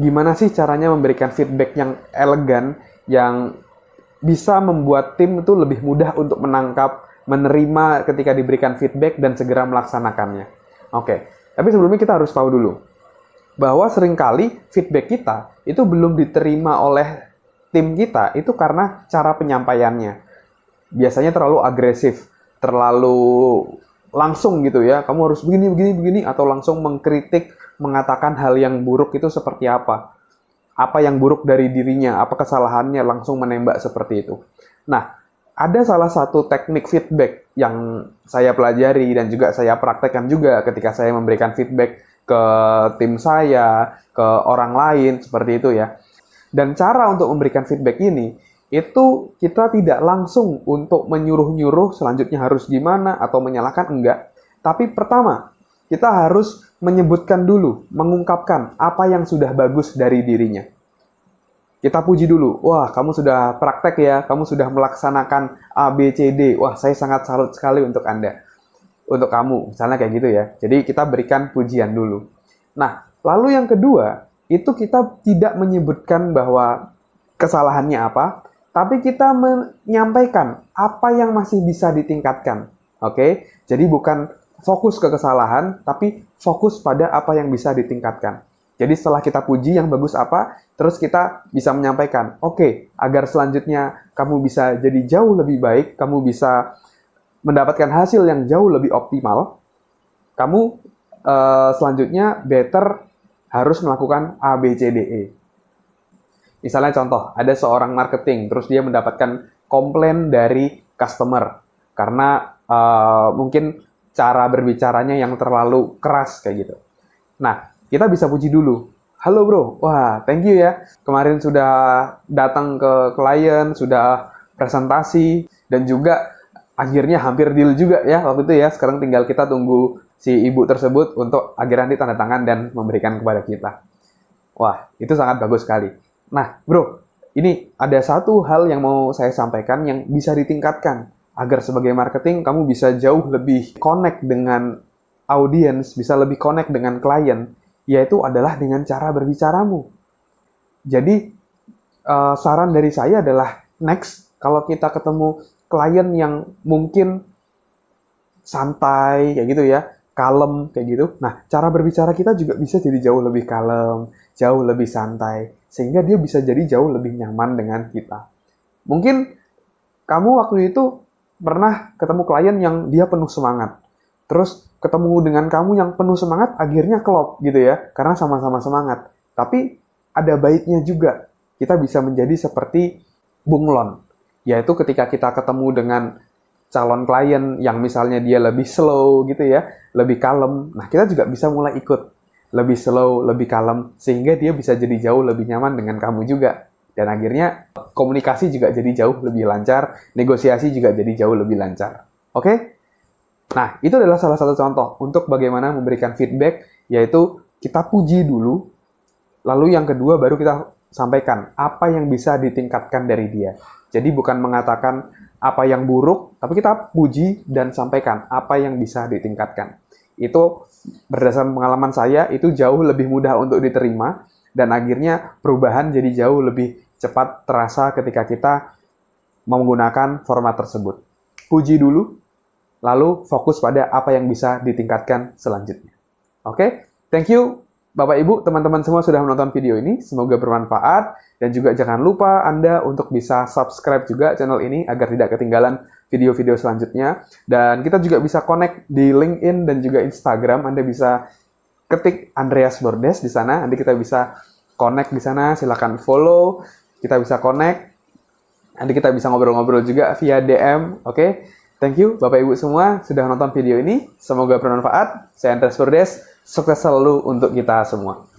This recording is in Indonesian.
gimana sih caranya memberikan feedback yang elegan, yang bisa membuat tim itu lebih mudah untuk menangkap, menerima ketika diberikan feedback dan segera melaksanakannya. Oke, tapi sebelumnya kita harus tahu dulu bahwa sering kali feedback kita itu belum diterima oleh tim kita itu karena cara penyampaiannya. Biasanya terlalu agresif, terlalu langsung gitu ya. Kamu harus begini, begini, begini, atau langsung mengkritik, mengatakan hal yang buruk itu seperti apa apa yang buruk dari dirinya, apa kesalahannya, langsung menembak seperti itu. Nah, ada salah satu teknik feedback yang saya pelajari dan juga saya praktekkan juga ketika saya memberikan feedback ke tim saya, ke orang lain, seperti itu ya. Dan cara untuk memberikan feedback ini, itu kita tidak langsung untuk menyuruh-nyuruh selanjutnya harus gimana atau menyalahkan, enggak. Tapi pertama, kita harus menyebutkan dulu, mengungkapkan apa yang sudah bagus dari dirinya. Kita puji dulu, wah kamu sudah praktek ya, kamu sudah melaksanakan A, B, C, D. Wah saya sangat salut sekali untuk Anda. Untuk kamu, misalnya kayak gitu ya. Jadi kita berikan pujian dulu. Nah, lalu yang kedua, itu kita tidak menyebutkan bahwa kesalahannya apa, tapi kita menyampaikan apa yang masih bisa ditingkatkan. Oke, jadi bukan fokus ke kesalahan, tapi fokus pada apa yang bisa ditingkatkan. Jadi setelah kita puji yang bagus apa, terus kita bisa menyampaikan, oke, okay, agar selanjutnya kamu bisa jadi jauh lebih baik, kamu bisa mendapatkan hasil yang jauh lebih optimal, kamu uh, selanjutnya better harus melakukan A, B, C, D, E. Misalnya contoh, ada seorang marketing, terus dia mendapatkan komplain dari customer, karena uh, mungkin cara berbicaranya yang terlalu keras kayak gitu. Nah, kita bisa puji dulu. Halo bro, wah thank you ya. Kemarin sudah datang ke klien, sudah presentasi, dan juga akhirnya hampir deal juga ya waktu itu ya. Sekarang tinggal kita tunggu si ibu tersebut untuk akhirnya nanti tanda tangan dan memberikan kepada kita. Wah, itu sangat bagus sekali. Nah, bro, ini ada satu hal yang mau saya sampaikan yang bisa ditingkatkan agar sebagai marketing kamu bisa jauh lebih connect dengan audiens, bisa lebih connect dengan klien, yaitu adalah dengan cara berbicaramu. Jadi uh, saran dari saya adalah next kalau kita ketemu klien yang mungkin santai kayak gitu ya, kalem kayak gitu. Nah, cara berbicara kita juga bisa jadi jauh lebih kalem, jauh lebih santai sehingga dia bisa jadi jauh lebih nyaman dengan kita. Mungkin kamu waktu itu pernah ketemu klien yang dia penuh semangat. Terus ketemu dengan kamu yang penuh semangat, akhirnya klop gitu ya, karena sama-sama semangat. Tapi ada baiknya juga, kita bisa menjadi seperti bunglon, yaitu ketika kita ketemu dengan calon klien yang misalnya dia lebih slow gitu ya, lebih kalem, nah kita juga bisa mulai ikut lebih slow, lebih kalem, sehingga dia bisa jadi jauh lebih nyaman dengan kamu juga. Dan akhirnya komunikasi juga jadi jauh lebih lancar, negosiasi juga jadi jauh lebih lancar. Oke? Okay? Nah, itu adalah salah satu contoh untuk bagaimana memberikan feedback, yaitu kita puji dulu, lalu yang kedua baru kita sampaikan apa yang bisa ditingkatkan dari dia. Jadi bukan mengatakan apa yang buruk, tapi kita puji dan sampaikan apa yang bisa ditingkatkan. Itu berdasarkan pengalaman saya, itu jauh lebih mudah untuk diterima, dan akhirnya perubahan jadi jauh lebih cepat terasa ketika kita menggunakan format tersebut. Puji dulu, lalu fokus pada apa yang bisa ditingkatkan selanjutnya. Oke, okay? thank you Bapak Ibu, teman-teman semua sudah menonton video ini, semoga bermanfaat. Dan juga jangan lupa Anda untuk bisa subscribe juga channel ini agar tidak ketinggalan video-video selanjutnya. Dan kita juga bisa connect di LinkedIn dan juga Instagram, Anda bisa ketik Andreas Bordes di sana, nanti kita bisa connect di sana, silahkan follow, kita bisa connect, nanti kita bisa ngobrol-ngobrol juga via DM, oke? Okay? Thank you Bapak Ibu semua sudah nonton video ini, semoga bermanfaat. Saya Andreas Bordes, sukses selalu untuk kita semua.